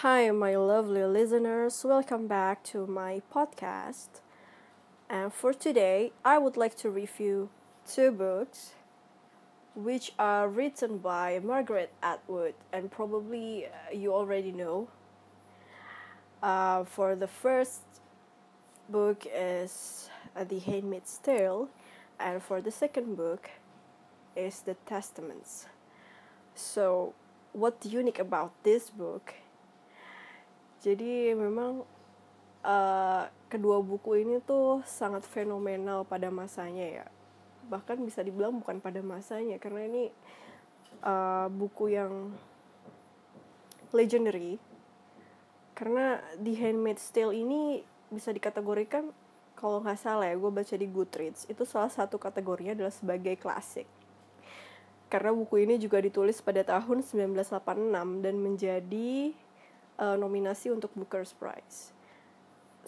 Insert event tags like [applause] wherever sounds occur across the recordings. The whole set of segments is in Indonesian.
Hi, my lovely listeners. Welcome back to my podcast. And for today, I would like to review two books which are written by Margaret Atwood, and probably uh, you already know. Uh, for the first book is uh, The Handmaid's Tale, and for the second book is The Testaments. So, what's unique about this book? Jadi memang uh, kedua buku ini tuh sangat fenomenal pada masanya ya. Bahkan bisa dibilang bukan pada masanya karena ini uh, buku yang legendary. Karena The Handmaid's Tale ini bisa dikategorikan kalau nggak salah ya, gue baca di Goodreads itu salah satu kategorinya adalah sebagai klasik. Karena buku ini juga ditulis pada tahun 1986 dan menjadi uh, nominasi untuk Booker's Prize.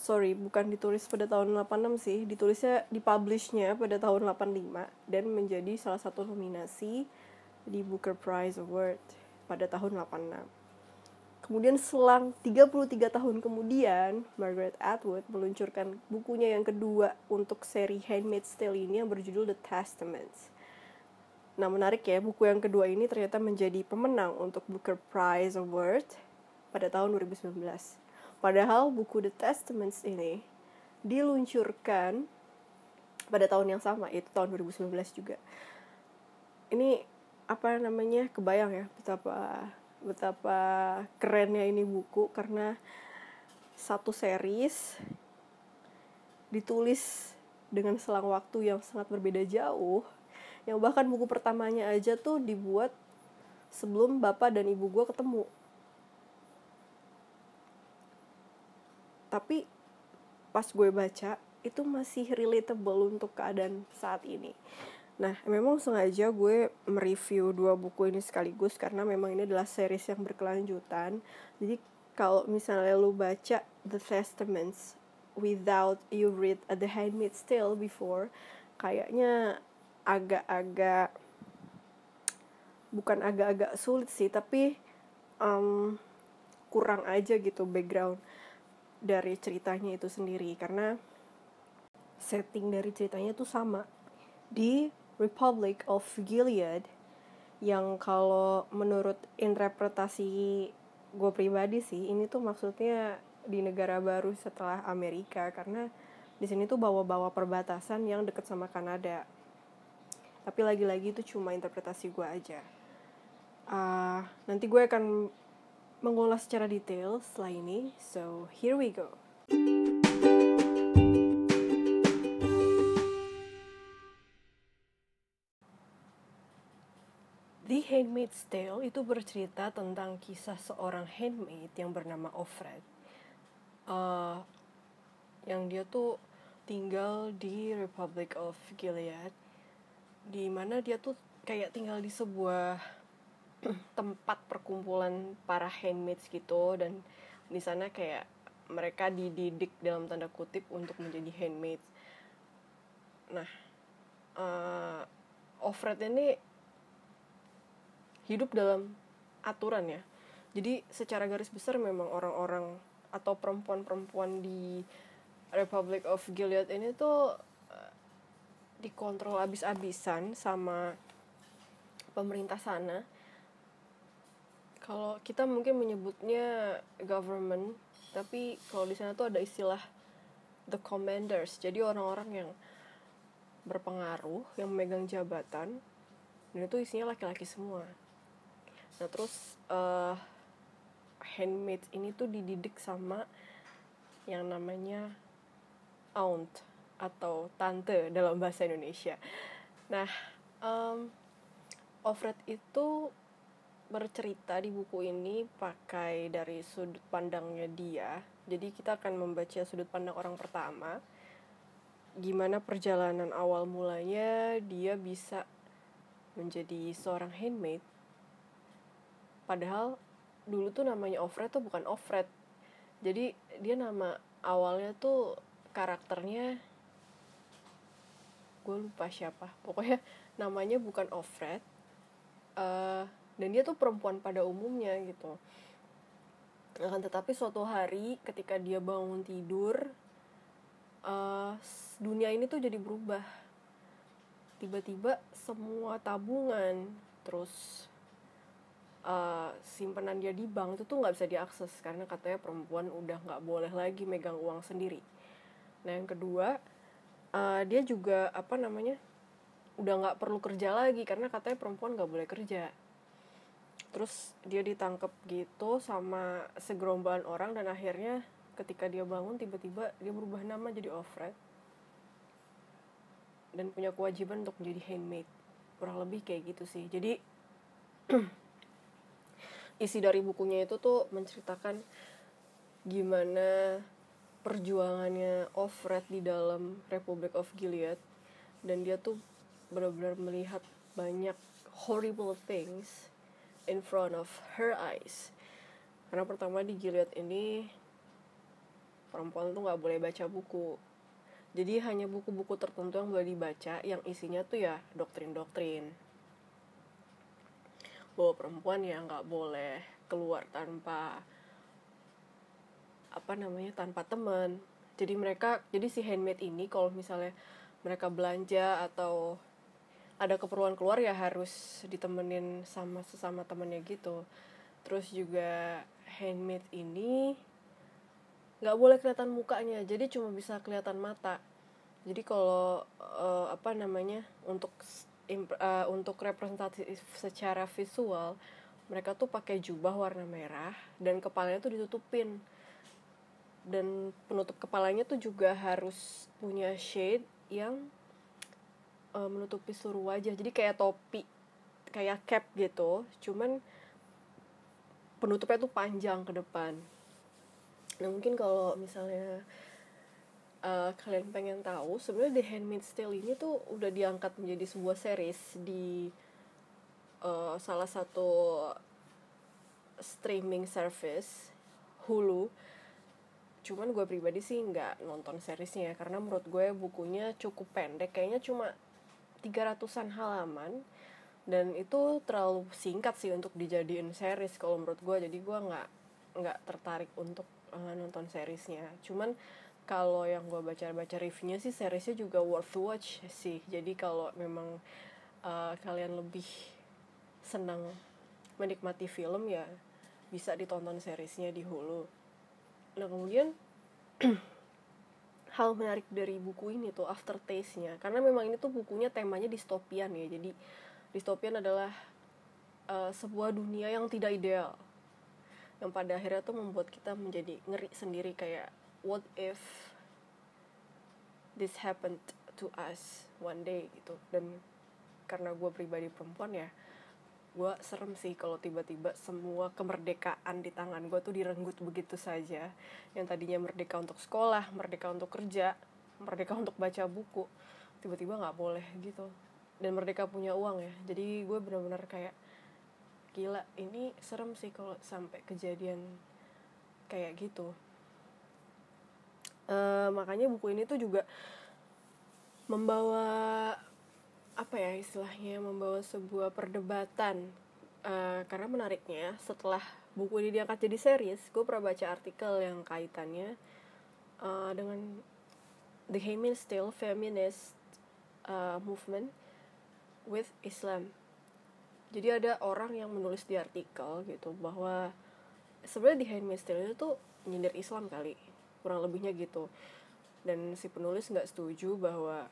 Sorry, bukan ditulis pada tahun 86 sih, ditulisnya dipublishnya pada tahun 85 dan menjadi salah satu nominasi di Booker Prize Award pada tahun 86. Kemudian selang 33 tahun kemudian, Margaret Atwood meluncurkan bukunya yang kedua untuk seri Handmaid's Tale ini yang berjudul The Testaments. Nah menarik ya, buku yang kedua ini ternyata menjadi pemenang untuk Booker Prize Award pada tahun 2019. Padahal buku The Testaments ini diluncurkan pada tahun yang sama, yaitu tahun 2019 juga. Ini apa namanya kebayang ya betapa betapa kerennya ini buku karena satu series ditulis dengan selang waktu yang sangat berbeda jauh yang bahkan buku pertamanya aja tuh dibuat sebelum bapak dan ibu gue ketemu tapi pas gue baca itu masih relatable untuk keadaan saat ini. Nah memang sengaja gue mereview dua buku ini sekaligus karena memang ini adalah series yang berkelanjutan. Jadi kalau misalnya lu baca The Testaments without you read The Handmaid's Tale before kayaknya agak-agak bukan agak-agak sulit sih tapi um, kurang aja gitu background dari ceritanya itu sendiri karena setting dari ceritanya tuh sama. Di Republic of Gilead yang kalau menurut interpretasi gue pribadi sih ini tuh maksudnya di negara baru setelah Amerika karena di sini tuh bawa-bawa perbatasan yang deket sama Kanada. Tapi lagi-lagi itu cuma interpretasi gue aja. Uh, nanti gue akan mengulas secara detail setelah ini. So, here we go. The Handmaid's Tale itu bercerita tentang kisah seorang handmaid yang bernama Offred. Uh, yang dia tuh tinggal di Republic of Gilead, di mana dia tuh kayak tinggal di sebuah tempat perkumpulan para handmaids gitu dan di sana kayak mereka dididik dalam tanda kutip untuk menjadi handmaids. Nah, uh, Offred ini hidup dalam aturan ya. Jadi secara garis besar memang orang-orang atau perempuan-perempuan di Republic of Gilead ini tuh uh, dikontrol abis-abisan sama pemerintah sana kalau kita mungkin menyebutnya government tapi kalau di sana tuh ada istilah the commanders. Jadi orang-orang yang berpengaruh yang memegang jabatan dan itu isinya laki-laki semua. Nah terus uh, handmaids ini tuh dididik sama yang namanya aunt atau tante dalam bahasa Indonesia. Nah um, Offred itu bercerita di buku ini pakai dari sudut pandangnya dia. Jadi kita akan membaca sudut pandang orang pertama. Gimana perjalanan awal mulanya dia bisa menjadi seorang handmaid. Padahal dulu tuh namanya Offred tuh bukan Offred. Jadi dia nama awalnya tuh karakternya gue lupa siapa pokoknya namanya bukan Offred uh, dan dia tuh perempuan pada umumnya gitu. Akan tetapi suatu hari ketika dia bangun tidur uh, dunia ini tuh jadi berubah. Tiba-tiba semua tabungan terus uh, simpanan dia di bank itu tuh nggak bisa diakses karena katanya perempuan udah nggak boleh lagi megang uang sendiri. Nah yang kedua uh, dia juga apa namanya udah nggak perlu kerja lagi karena katanya perempuan nggak boleh kerja terus dia ditangkap gitu sama segerombolan orang dan akhirnya ketika dia bangun tiba-tiba dia berubah nama jadi Offred dan punya kewajiban untuk menjadi handmaid. Kurang lebih kayak gitu sih. Jadi [clears throat] isi dari bukunya itu tuh menceritakan gimana perjuangannya Offred di dalam Republic of Gilead. Dan dia tuh benar-benar melihat banyak horrible things in front of her eyes. Karena pertama di Gilead ini perempuan tuh nggak boleh baca buku. Jadi hanya buku-buku tertentu yang boleh dibaca yang isinya tuh ya doktrin-doktrin. Bahwa perempuan ya nggak boleh keluar tanpa apa namanya tanpa teman. Jadi mereka jadi si handmade ini kalau misalnya mereka belanja atau ada keperluan keluar ya harus ditemenin sama sesama temennya gitu. Terus juga handmade ini nggak boleh kelihatan mukanya jadi cuma bisa kelihatan mata. Jadi kalau uh, apa namanya untuk uh, untuk representasi secara visual mereka tuh pakai jubah warna merah dan kepalanya tuh ditutupin. Dan penutup kepalanya tuh juga harus punya shade yang uh, menutupi seluruh wajah jadi kayak topi kayak cap gitu. Cuman penutupnya tuh panjang ke depan. Nah mungkin kalau misalnya uh, kalian pengen tahu sebenarnya The Handmaid's Tale ini tuh udah diangkat menjadi sebuah series di uh, salah satu streaming service Hulu. Cuman gue pribadi sih nggak nonton seriesnya karena menurut gue bukunya cukup pendek. Kayaknya cuma 300-an halaman dan itu terlalu singkat sih untuk dijadiin series kalau menurut gue jadi gue nggak nggak tertarik untuk uh, nonton seriesnya. Cuman kalau yang gue baca-baca reviewnya sih seriesnya juga worth watch sih. Jadi kalau memang uh, kalian lebih senang menikmati film ya bisa ditonton seriesnya di Hulu. Nah kemudian [clears throat] hal menarik dari buku ini tuh aftertaste-nya. Karena memang ini tuh bukunya temanya distopian ya. Jadi distopian adalah uh, sebuah dunia yang tidak ideal. Yang pada akhirnya tuh membuat kita menjadi ngeri sendiri. Kayak what if this happened to us one day gitu. Dan karena gue pribadi perempuan ya gue serem sih kalau tiba-tiba semua kemerdekaan di tangan gue tuh direnggut begitu saja. Yang tadinya merdeka untuk sekolah merdeka untuk kerja merdeka untuk baca buku tiba-tiba nggak boleh gitu. Dan merdeka punya uang ya. Jadi gue benar-benar kayak gila ini serem sih kalau sampai kejadian kayak gitu. Uh, makanya buku ini tuh juga membawa apa ya istilahnya membawa sebuah perdebatan uh, karena menariknya setelah buku ini diangkat jadi series gue pernah baca artikel yang kaitannya uh, dengan the Handmaid's Tale feminist uh, movement with Islam. Jadi ada orang yang menulis di artikel gitu bahwa sebenarnya di Handmaid's Tale itu tuh nyindir Islam kali kurang lebihnya gitu. Dan si penulis nggak setuju bahwa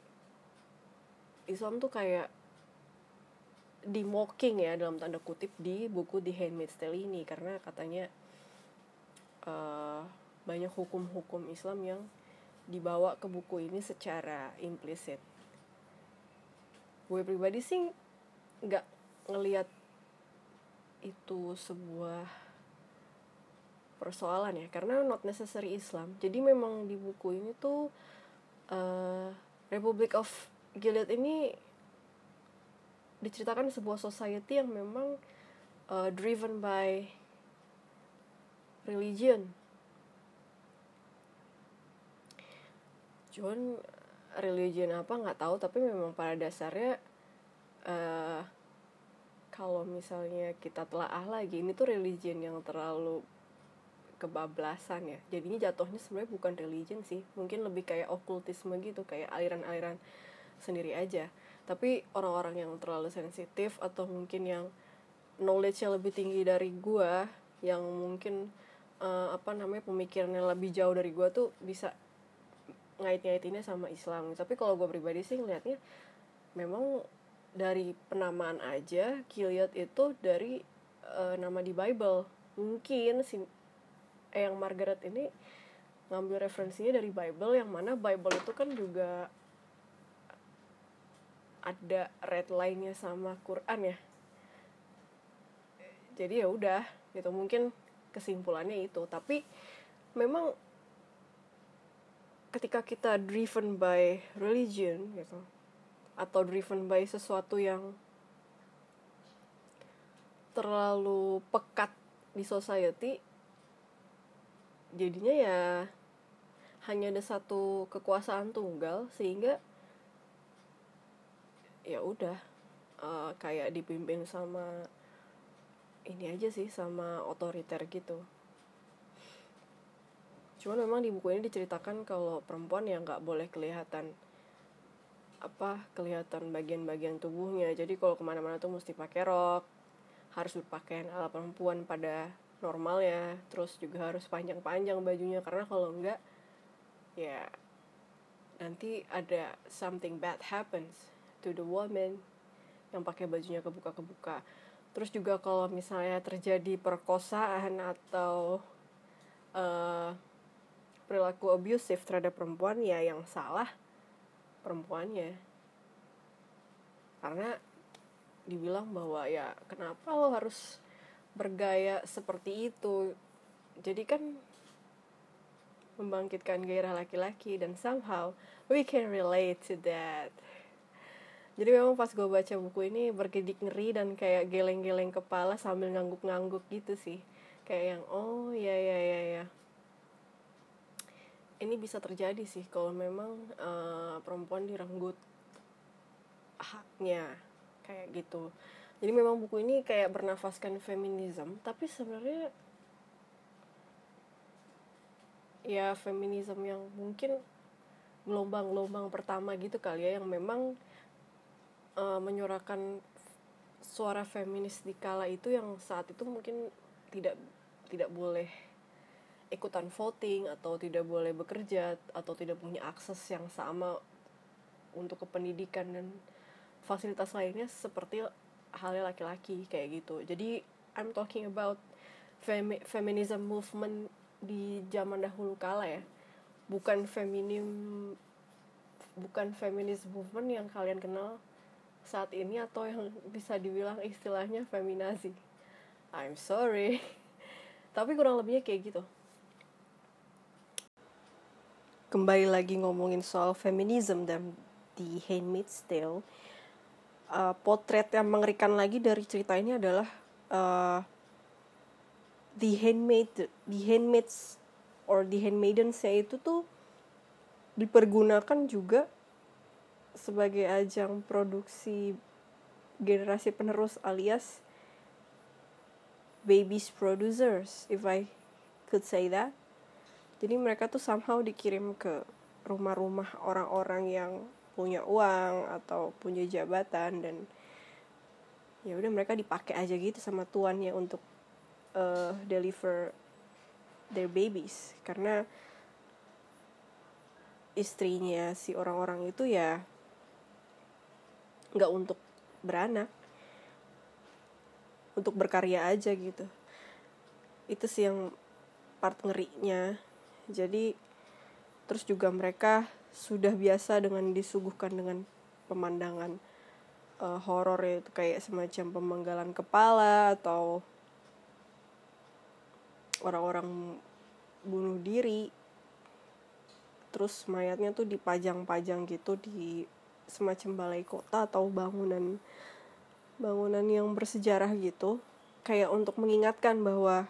Islam tuh kayak di mocking ya dalam tanda kutip di buku The Handmaid's Tale ini karena katanya uh, banyak hukum-hukum Islam yang dibawa ke buku ini secara implisit. Gue pribadi sih nggak ngelihat itu sebuah persoalan ya karena not necessary Islam jadi memang di buku ini tuh uh, Republic of Gilead ini diceritakan sebuah society yang memang uh, driven by religion. Cuman religion apa nggak tahu tapi memang pada dasarnya uh, kalau misalnya kita telah ah lagi ini tuh religion yang terlalu kebablasan ya. Jadinya jatuhnya sebenarnya bukan religion sih. Mungkin lebih kayak okultisme gitu kayak aliran-aliran sendiri aja. Tapi orang-orang yang terlalu sensitif atau mungkin yang knowledge-nya lebih tinggi dari gua yang mungkin uh, apa namanya pemikirannya lebih jauh dari gua tuh bisa ngait-ngaitinnya sama Islam. Tapi kalau gue pribadi sih ngeliatnya memang dari penamaan aja Gilead itu dari uh, nama di Bible. Mungkin si eh, yang Margaret ini ngambil referensinya dari Bible yang mana Bible itu kan juga ada red line-nya sama Quran ya? Jadi ya udah gitu. Mungkin kesimpulannya itu. Tapi memang ketika kita driven by religion gitu atau driven by sesuatu yang terlalu pekat di society jadinya ya hanya ada satu kekuasaan tunggal sehingga ya udah uh, kayak dipimpin sama ini aja sih sama otoriter gitu. Cuman memang di buku ini diceritakan kalau perempuan yang nggak boleh kelihatan apa kelihatan bagian-bagian tubuhnya. Jadi kalau ke mana-mana tuh mesti pakai rok harus berpakaian ala perempuan pada normal ya terus juga harus panjang-panjang bajunya. Karena kalau enggak ya nanti ada something bad happens to the woman yang pakai bajunya kebuka-kebuka. Terus juga kalau misalnya terjadi perkosaan atau uh, perilaku abusive terhadap perempuan ya yang salah perempuannya. Karena dibilang bahwa ya kenapa lo harus bergaya seperti itu? Jadi kan membangkitkan gairah laki-laki dan somehow we can relate to that jadi memang pas gue baca buku ini bergedik ngeri dan kayak geleng-geleng kepala sambil ngangguk-ngangguk gitu sih. Kayak yang oh ya ya ya ya. Ini bisa terjadi sih kalau memang uh, perempuan direnggut haknya kayak gitu. Jadi memang buku ini kayak bernafaskan feminisme tapi sebenarnya ya feminisme yang mungkin gelombang-gelombang pertama gitu kali ya yang memang uh, menyuarakan suara feminis di kala itu yang saat itu mungkin tidak tidak boleh ikutan voting atau tidak boleh bekerja atau tidak punya akses yang sama untuk kependidikan dan fasilitas lainnya seperti halnya laki-laki kayak gitu. Jadi I'm talking about femi feminism movement di zaman dahulu kala ya. Bukan feminim bukan feminism movement yang kalian kenal saat ini atau yang bisa dibilang istilahnya feminazi. I'm sorry. [laughs] Tapi kurang lebihnya kayak gitu. Kembali lagi ngomongin soal feminism dan di Handmaid's Tale uh, potret yang mengerikan lagi dari cerita ini adalah uh, the handmaid the handmaids or the handmaidens itu tuh dipergunakan juga sebagai ajang produksi generasi penerus alias babies producers if I could say that. Jadi mereka tuh somehow dikirim ke rumah-rumah orang-orang yang punya uang atau punya jabatan dan ya udah mereka dipakai aja gitu sama tuannya untuk uh, deliver their babies. Karena istrinya si orang-orang itu ya nggak untuk beranak. Untuk berkarya aja gitu. Itu sih yang part ngerinya. Jadi terus juga mereka sudah biasa dengan disuguhkan dengan pemandangan uh, horor itu kayak semacam pemenggalan kepala atau orang-orang bunuh diri. Terus mayatnya tuh dipajang-pajang gitu di semacam balai kota atau bangunan bangunan yang bersejarah gitu kayak untuk mengingatkan bahwa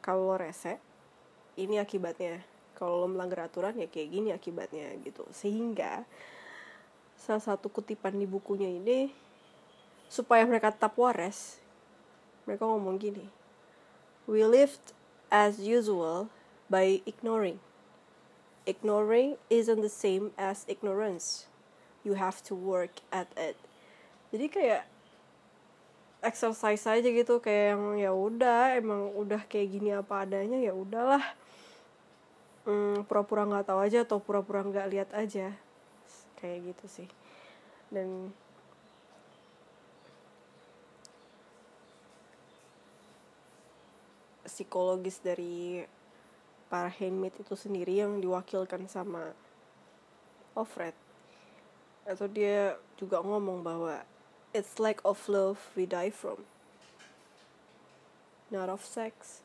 kalau rese ini akibatnya kalau lo melanggar aturan ya kayak gini akibatnya gitu sehingga salah satu kutipan di bukunya ini supaya mereka tetap waras mereka ngomong gini we lived as usual by ignoring. Ignoring isn't the same as ignorance. You have to work at it. Jadi kayak exercise aja gitu kayak yang ya udah emang udah kayak gini apa adanya ya udahlah. Hmm, pura-pura nggak tahu aja atau pura-pura nggak lihat aja. Kayak gitu sih. Dan psikologis dari para handmaid itu sendiri yang diwakilkan sama Offred atau dia juga ngomong bahwa it's lack of love we die from not of sex.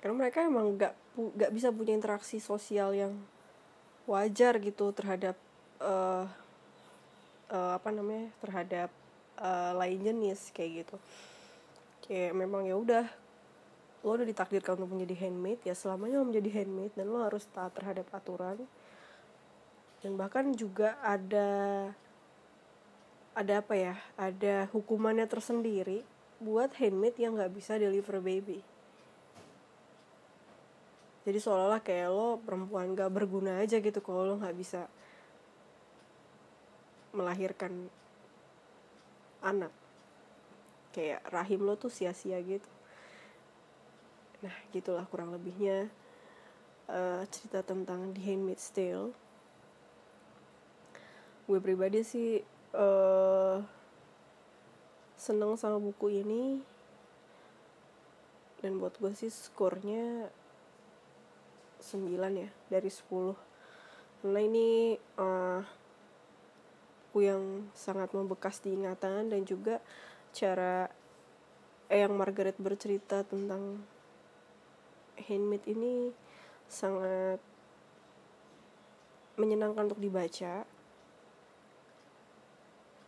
Karena mereka emang gak gak bisa punya interaksi sosial yang wajar gitu terhadap uh, uh, apa namanya terhadap uh, lain jenis kayak gitu. Kayak memang ya udah lo udah ditakdirkan untuk menjadi handmaid ya selamanya lo menjadi handmaid dan lo harus taat terhadap aturan dan bahkan juga ada ada apa ya ada hukumannya tersendiri buat handmaid yang nggak bisa deliver baby. Jadi seolah-olah kayak lo perempuan gak berguna aja gitu kalau lo nggak bisa melahirkan anak. Kayak rahim lo tuh sia-sia gitu. Nah gitulah kurang lebihnya uh, cerita tentang The Handmaid's Tale gue pribadi sih uh, seneng sama buku ini. Dan buat gue sih skornya 9 ya dari 10 karena ini uh, buku yang sangat membekas diingatan dan juga cara yang Margaret bercerita tentang handmade ini sangat menyenangkan untuk dibaca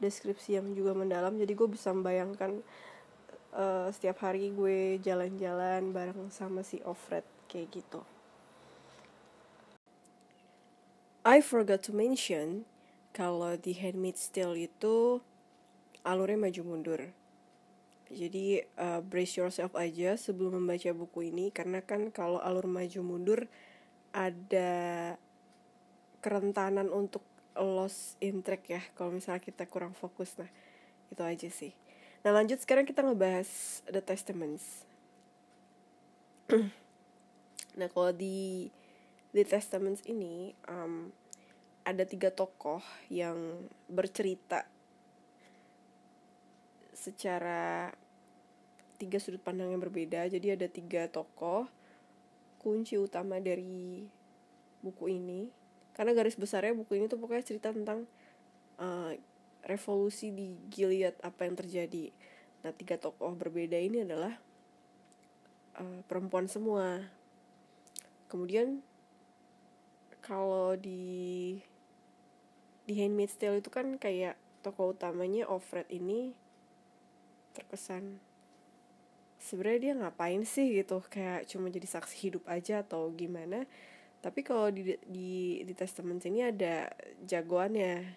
deskripsi yang juga mendalam jadi gue bisa membayangkan uh, setiap hari gue jalan-jalan bareng sama si Offred kayak gitu I forgot to mention kalau di Handmaid's Tale itu alurnya maju mundur. Jadi uh, brace yourself aja sebelum membaca buku ini karena kan kalau alur maju mundur ada kerentanan untuk lost in track ya kalau misalnya kita kurang fokus nah itu aja sih. Nah lanjut sekarang kita ngebahas The Testaments. [clears throat] nah kalau di The Testaments ini um, ada tiga tokoh yang bercerita secara tiga sudut pandang yang berbeda jadi ada tiga tokoh kunci utama dari buku ini karena garis besarnya buku ini tuh pokoknya cerita tentang uh, revolusi di Gilead apa yang terjadi. Nah tiga tokoh berbeda ini adalah uh, perempuan semua. Kemudian kalau di di Handmaid's Tale itu kan kayak tokoh utamanya Offred ini terkesan sebenarnya dia ngapain sih? gitu. Kayak cuma jadi saksi hidup aja atau gimana tapi kalau di di di testament ini ada jagoannya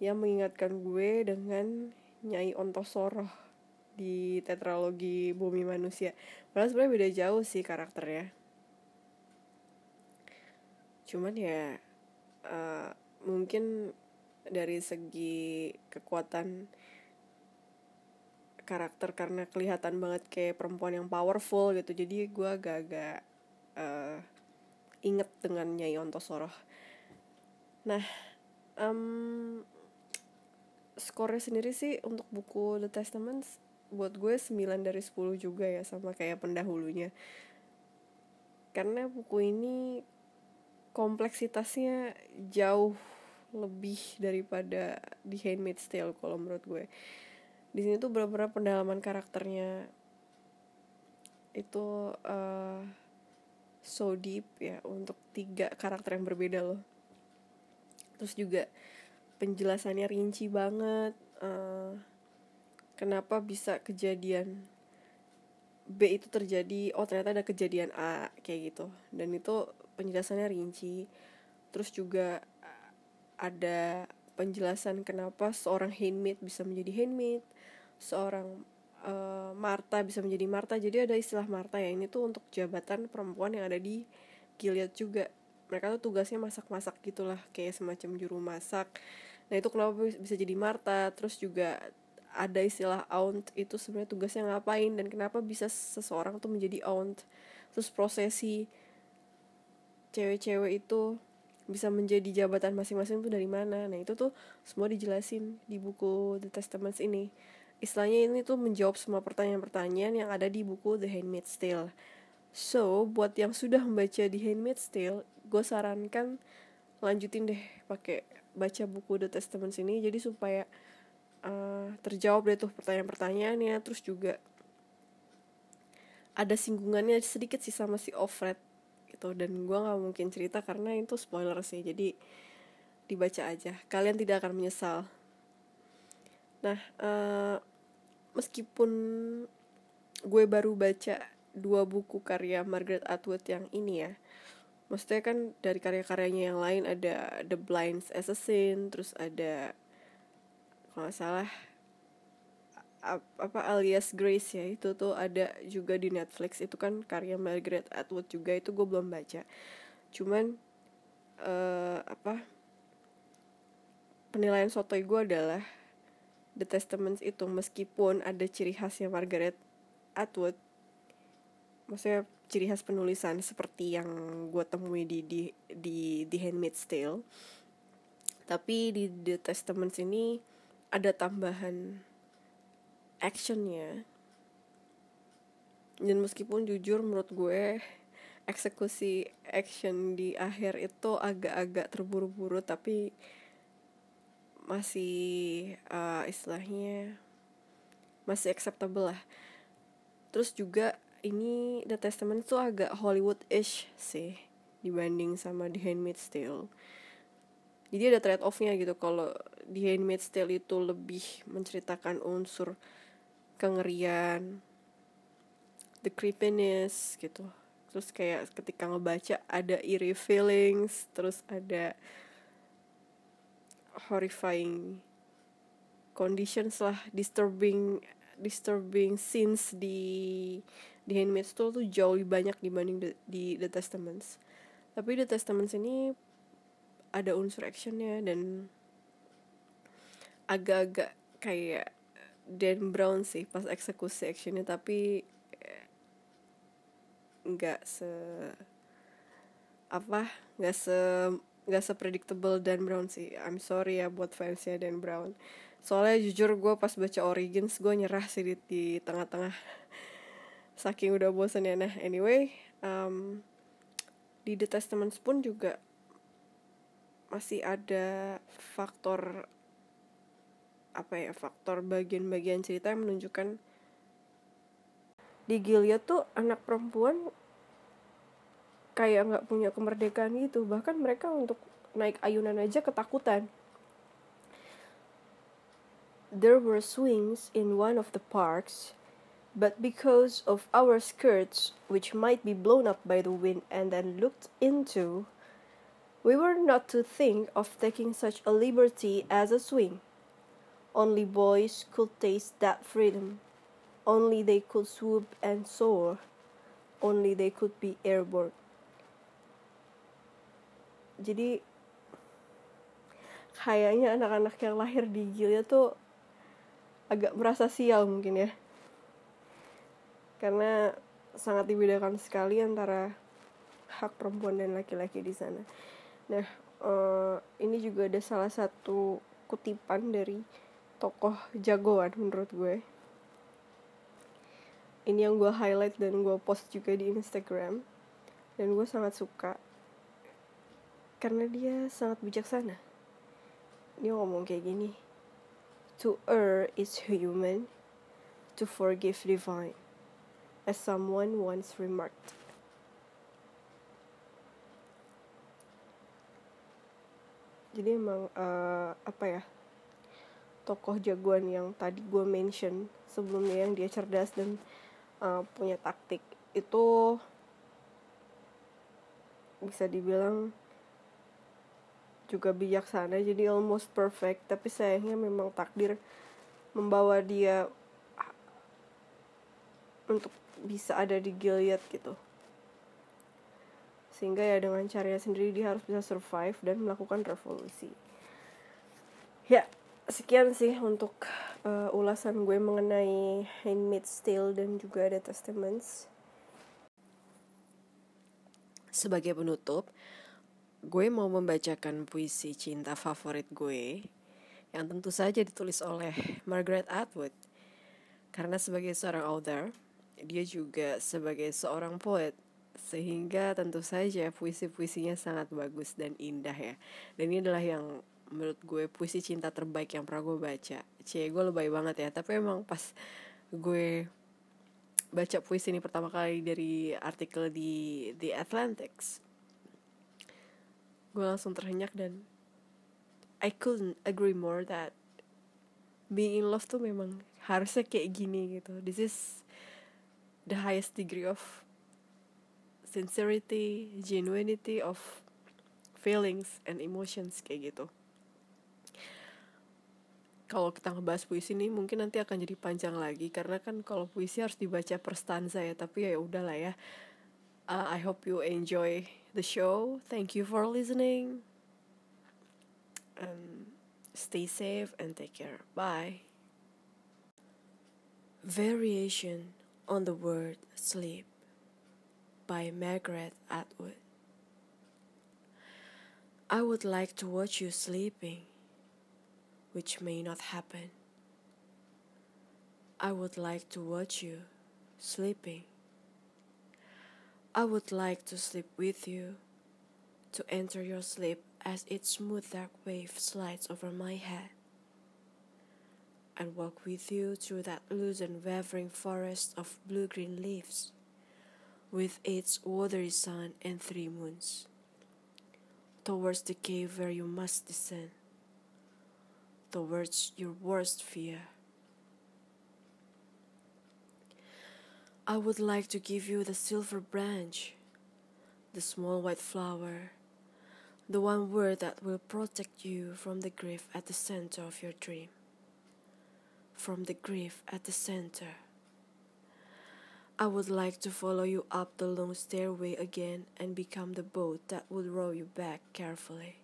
yang mengingatkan gue dengan Nyai Ontosoroh di tetralogi Bumi Manusia. Padahal sebenarnya beda jauh sih karakternya. Cuman ya uh, mungkin dari segi kekuatan karakter karena kelihatan banget kayak perempuan yang powerful gitu jadi gue agak-agak uh, inget dengan Nyai Ontosoroh nah um, skornya sendiri sih untuk buku The Testaments buat gue 9 dari 10 juga ya sama kayak pendahulunya. Karena buku ini kompleksitasnya jauh lebih daripada di Handmaid's Tale kalau menurut gue. Di sini tuh benar-benar pendalaman karakternya itu uh, so deep ya untuk tiga karakter yang berbeda loh. Terus juga penjelasannya rinci banget uh, kenapa bisa kejadian B itu terjadi oh ternyata ada kejadian A kayak gitu. Dan itu penjelasannya rinci. Terus juga ada penjelasan kenapa seorang handmaid bisa menjadi handmaid seorang uh, Marta bisa menjadi Marta jadi ada istilah Marta ya. Ini tuh untuk jabatan perempuan yang ada di Gilead juga. Mereka tuh tugasnya masak-masak gitulah. Kayak semacam juru masak. Nah itu kenapa bisa jadi Marta terus juga ada istilah aunt. Itu sebenarnya tugasnya ngapain? Dan kenapa bisa seseorang tuh menjadi aunt? Terus prosesi cewek-cewek itu bisa menjadi jabatan masing-masing tuh dari mana? Nah itu tuh semua dijelasin di buku The Testaments ini istilahnya ini tuh menjawab semua pertanyaan-pertanyaan yang ada di buku The Handmaid's Tale. So buat yang sudah membaca The Handmaid's Tale gue sarankan lanjutin deh pakai baca buku The Testaments ini. Jadi supaya uh, terjawab deh tuh pertanyaan-pertanyaannya. Terus juga ada singgungannya sedikit sih sama si Offred gitu. Dan gue nggak mungkin cerita karena itu spoiler sih. Jadi dibaca aja. Kalian tidak akan menyesal. Nah uh, meskipun gue baru baca dua buku karya Margaret Atwood yang ini ya maksudnya kan dari karya-karyanya yang lain ada The Blind Assassin terus ada kalau nggak salah apa alias Grace ya itu tuh ada juga di Netflix itu kan karya Margaret Atwood juga itu gue belum baca. Cuman uh, apa penilaian sotoy gue adalah The Testaments itu meskipun ada ciri khasnya Margaret Atwood. Maksudnya ciri khas penulisan seperti yang gue temui di di di The Handmaid's Tale. Tapi di The Testaments ini ada tambahan actionnya. Dan meskipun jujur menurut gue eksekusi action di akhir itu agak-agak terburu-buru tapi masih uh, istilahnya masih acceptable lah. Terus juga ini The Testament tuh agak Hollywood-ish sih dibanding sama The Handmaid's Tale. Jadi ada trade offnya gitu. Kalau The Handmaid's Tale itu lebih menceritakan unsur kengerian the creepiness gitu. Terus kayak ketika ngebaca ada eerie feelings terus ada horrifying conditions lah disturbing disturbing scenes di di Handmaid's Tale tuh jauh lebih banyak dibanding the, di The Testaments. Tapi The Testaments ini ada unsur actionnya dan agak-agak kayak Dan Brown sih pas eksekusi actionnya tapi eh, nggak se apa nggak se nggak se predictable Dan Brown sih. I'm sorry ya buat fansnya Dan Brown. Soalnya jujur gue pas baca Origins gue nyerah sih di, tengah-tengah. [laughs] Saking udah bosan ya nah anyway um, di The Testaments pun juga masih ada faktor apa ya faktor bagian-bagian cerita yang menunjukkan di Gilead tuh anak perempuan kayak nggak punya kemerdekaan gitu bahkan mereka untuk naik ayunan aja ketakutan there were swings in one of the parks but because of our skirts which might be blown up by the wind and then looked into we were not to think of taking such a liberty as a swing Only boys could taste that freedom. Only they could swoop and soar. Only they could be airborne. Jadi kayaknya anak-anak yang lahir di Gilead tuh agak merasa sial mungkin ya. Karena sangat dibedakan sekali antara hak perempuan dan laki-laki di sana. Nah, uh, ini juga ada salah satu kutipan dari tokoh jagoan menurut gue ini yang gue highlight dan gue post juga di Instagram dan gue sangat suka karena dia sangat bijaksana. Dia ngomong kayak gini to err is human to forgive divine as someone once remarked. Jadi emang uh, apa ya tokoh jagoan yang tadi gue mention sebelumnya yang dia cerdas dan uh, punya taktik itu bisa dibilang juga bijaksana jadi almost perfect. Tapi sayangnya memang takdir membawa dia untuk bisa ada di Gilead gitu. Sehingga ya dengan caranya sendiri dia harus bisa survive dan melakukan revolusi. Ya sekian sih untuk uh, ulasan gue mengenai Handmaid's Tale dan juga The Testaments. Sebagai penutup gue mau membacakan puisi cinta favorit gue yang tentu saja ditulis oleh Margaret Atwood. Karena sebagai seorang author dia juga sebagai seorang poet sehingga tentu saja puisi-puisinya sangat bagus dan indah ya. Dan ini adalah yang menurut gue puisi cinta terbaik yang pernah gue baca. Cie gue lebay banget ya tapi emang pas gue baca puisi ini pertama kali dari artikel di The Atlantics gue langsung terhenyak dan I couldn't agree more that being in love tuh memang harusnya kayak gini gitu this is the highest degree of sincerity, genuinity of feelings and emotions kayak gitu. Kalau kita ngebahas puisi ini mungkin nanti akan jadi panjang lagi karena kan kalau puisi harus dibaca per stanza ya tapi ya udahlah ya. Uh, I hope you enjoy the show. Thank you for listening. And stay safe and take care. Bye. Variation on the word sleep by Margaret Atwood. I would like to watch you sleeping, which may not happen. I would like to watch you sleeping. I would like to sleep with you, to enter your sleep as its smooth dark wave slides over my head, and walk with you through that loose and wavering forest of blue green leaves with its watery sun and three moons, towards the cave where you must descend, towards your worst fear. I would like to give you the silver branch, the small white flower, the one word that will protect you from the grief at the center of your dream, from the grief at the center. I would like to follow you up the long stairway again and become the boat that would row you back carefully.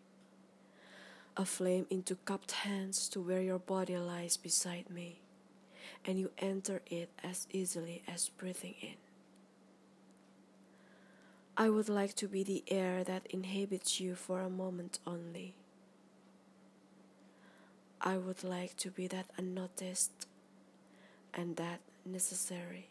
A flame into cupped hands to where your body lies beside me, and you enter it as easily as breathing in. I would like to be the air that inhabits you for a moment only. I would like to be that unnoticed and that necessary.